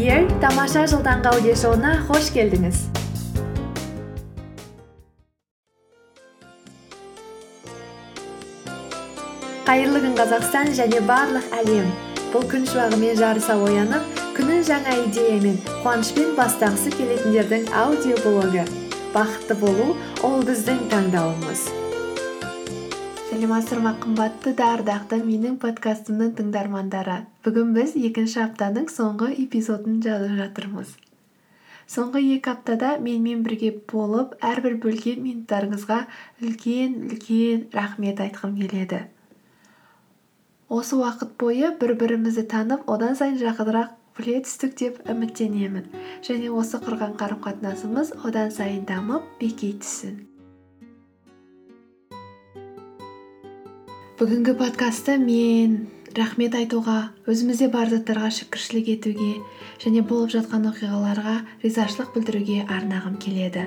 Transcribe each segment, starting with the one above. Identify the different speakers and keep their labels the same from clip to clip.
Speaker 1: Ер тамаша жыл таңғы аудиошоуына қош келдіңіз қайырлы күн қазақстан және барлық әлем. Бұл күн шуағымен жарыса оянып күнін жаңа идеямен қуанышпен бастағысы келетіндердің аудиоблогы. Бақытты болу ол біздің таңдауымыз. Сәлеметсіздер ма қымбатты да ардақты менің подкастымның тыңдармандары. Бүгін біз екінші аптаның соңғы эпизодын жазып жатырмыз. Соңғы екі аптада менімен бірге болып әрбір бөлген минуттарыңызға үлкен үлкен рахмет айтқым келеді. Осы уақыт бойы бір бірімізді танып одан сайын жақынырақ біле түстік деп үміттенемін. Және осы құрған қарым қатынасымыз одан сайын дамып беки түссін. Бүгінгі подкастты мен рахмет айтуға өзімізде бар заттарға шүкіршілік етуге және болып жатқан оқиғаларға ризашылық білдіруге арнағым келеді.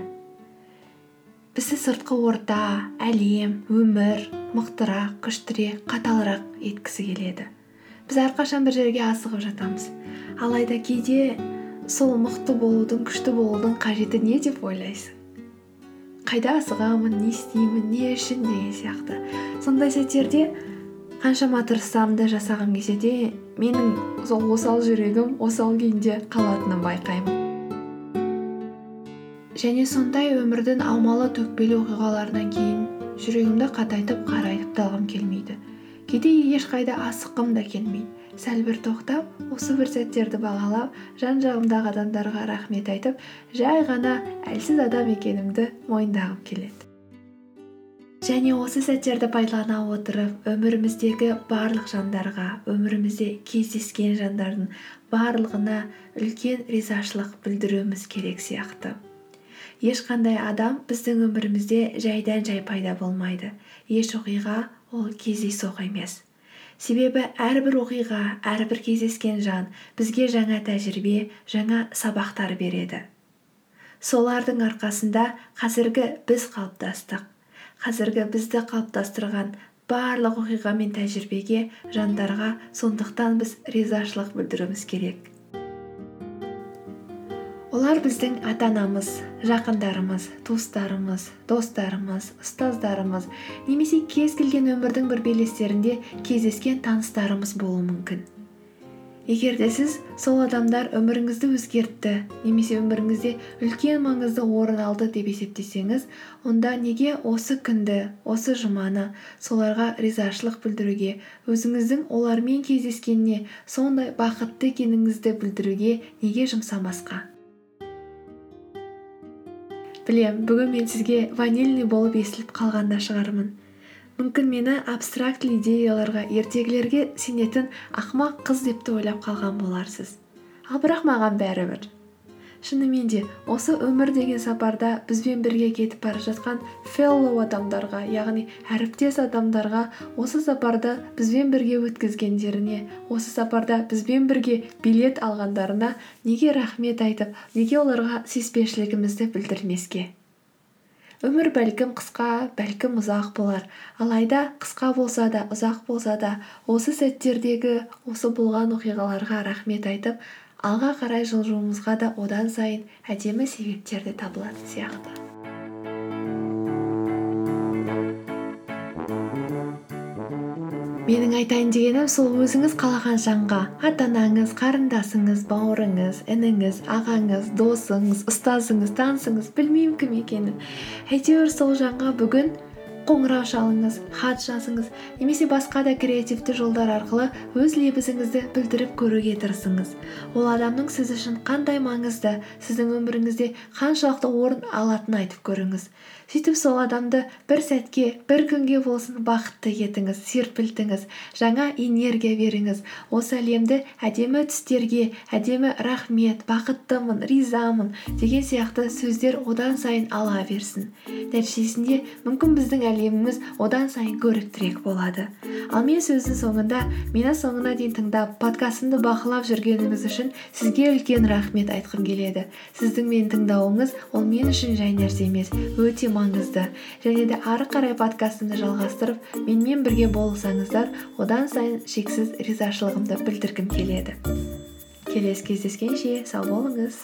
Speaker 1: Бізді сыртқы орта әлем өмір мықтырақ күштірек қаталырақ еткісі келеді. Біз әрқашан бір жерге асығып жатамыз. Алайда кейде сол мықты болудың күшті болудың қажеті не деп ойлайсың? Қайда асығамын не істеймін не үшін деген сияқты. Сондай сәттерде қаншама тырыссам да жасағым келсе де менің сол осал жүрегім осал күйінде қалатынын байқаймын. Және сондай өмірдің аумалы төкпелі оқиғаларынан кейін жүрегімді қатайтып қарайтып та алғым келмейді. Кейде ешқайда асыққым да келмейді. Сәл бір тоқтап осы бір сәттерді бағалап жан жағымдағы адамдарға рахмет айтып жай ғана әлсіз адам екенімді мойындағым келеді. Және осы сәттерді пайдалана отырып өміріміздегі барлық жандарға өмірімізде кездескен жандардың барлығына үлкен ризашылық білдіруіміз керек сияқты. Ешқандай адам біздің өмірімізде жайдан жай пайда болмайды. Еш оқиға ол кездейсоқ емес. Себебі әрбір оқиға әрбір кездескен жан бізге жаңа тәжірибе жаңа сабақтар береді. Солардың арқасында қазіргі біз қалыптастық қазіргі бізді қалыптастырған барлық оқиға мен тәжірибеге жандарға сондықтан біз ризашылық білдіруіміз керек. Олар біздің ата анамыз жақындарымыз туыстарымыз достарымыз ұстаздарымыз немесе кез келген өмірдің бір белестерінде кездескен таныстарымыз болуы мүмкін. Егер де сіз сол адамдар өміріңізді өзгертті немесе өміріңізде үлкен маңызды орын алды деп есептесеңіз онда неге осы күнді осы жұманы соларға ризашылық білдіруге өзіңіздің олармен кездескеніне сондай бақытты екеніңізді білдіруге неге жұмсамасқа? Білем бүгін мен сізге ванильный болып естіліп қалған да шығармын. Мүмкін мені абстрактілі идеяларға ертегілерге сенетін ақымақ қыз деп те ойлап қалған боларсыз. Ал бірақ маған бәрібір. Шынымен де осы өмір деген сапарда бізбен бірге кетіп бара жатқан феллоу адамдарға яғни әріптес адамдарға осы сапарды бізбен бірге өткізгендеріне осы сапарда бізбен бірге билет алғандарына неге рахмет айтып неге оларға сүйіспеншілігімізді білдірмеске? Өмір бәлкім қысқа бәлкім ұзақ болар. Алайда қысқа болса да ұзақ болса да осы сәттердегі осы болған оқиғаларға рахмет айтып алға қарай жылжуымызға да одан сайын әдемі себептер де табылатын сияқты. Менің айтайын дегенім сол өзіңіз қалаған жанға. Ата анаңыз қарындасыңыз бауырыңыз ініңіз ағаңыз досыңыз ұстазыңыз танысыңыз білмеймін кім екенін. Әйтеуір сол жанға бүгін қоңырау шалыңыз хат жазыңыз немесе басқа да креативті жолдар арқылы өз лебізіңізді білдіріп көруге тырысыңыз. Ол адамның сіз үшін қандай маңызды сіздің өміріңізде қаншалықты орын алатынын айтып көріңіз. Сөйтіп сол адамды бір сәтке бір күнге болсын бақытты етіңіз серпілтіңіз жаңа энергия беріңіз. Осы әлемді әдемі түстерге әдемі рахмет бақыттымын ризамын деген сияқты сөздер одан сайын ала берсін. Нәтижесінде мүмкін біздің әлеміміз одан сайын көріктірек болады. Ал мен сөздің соңында мені соңына дейін тыңдап подкастымды бақылап жүргеніңіз үшін сізге үлкен рахмет айтқым келеді. Сіздің мені тыңдауыңыз ол мен үшін жай нәрсе емес өте маңызды. Және де ары қарай подкастымды жалғастырып менімен бірге болсаңыздар одан сайын шексіз ризашылығымды білдіргім келеді. Келесі кездескенше сау болыңыз.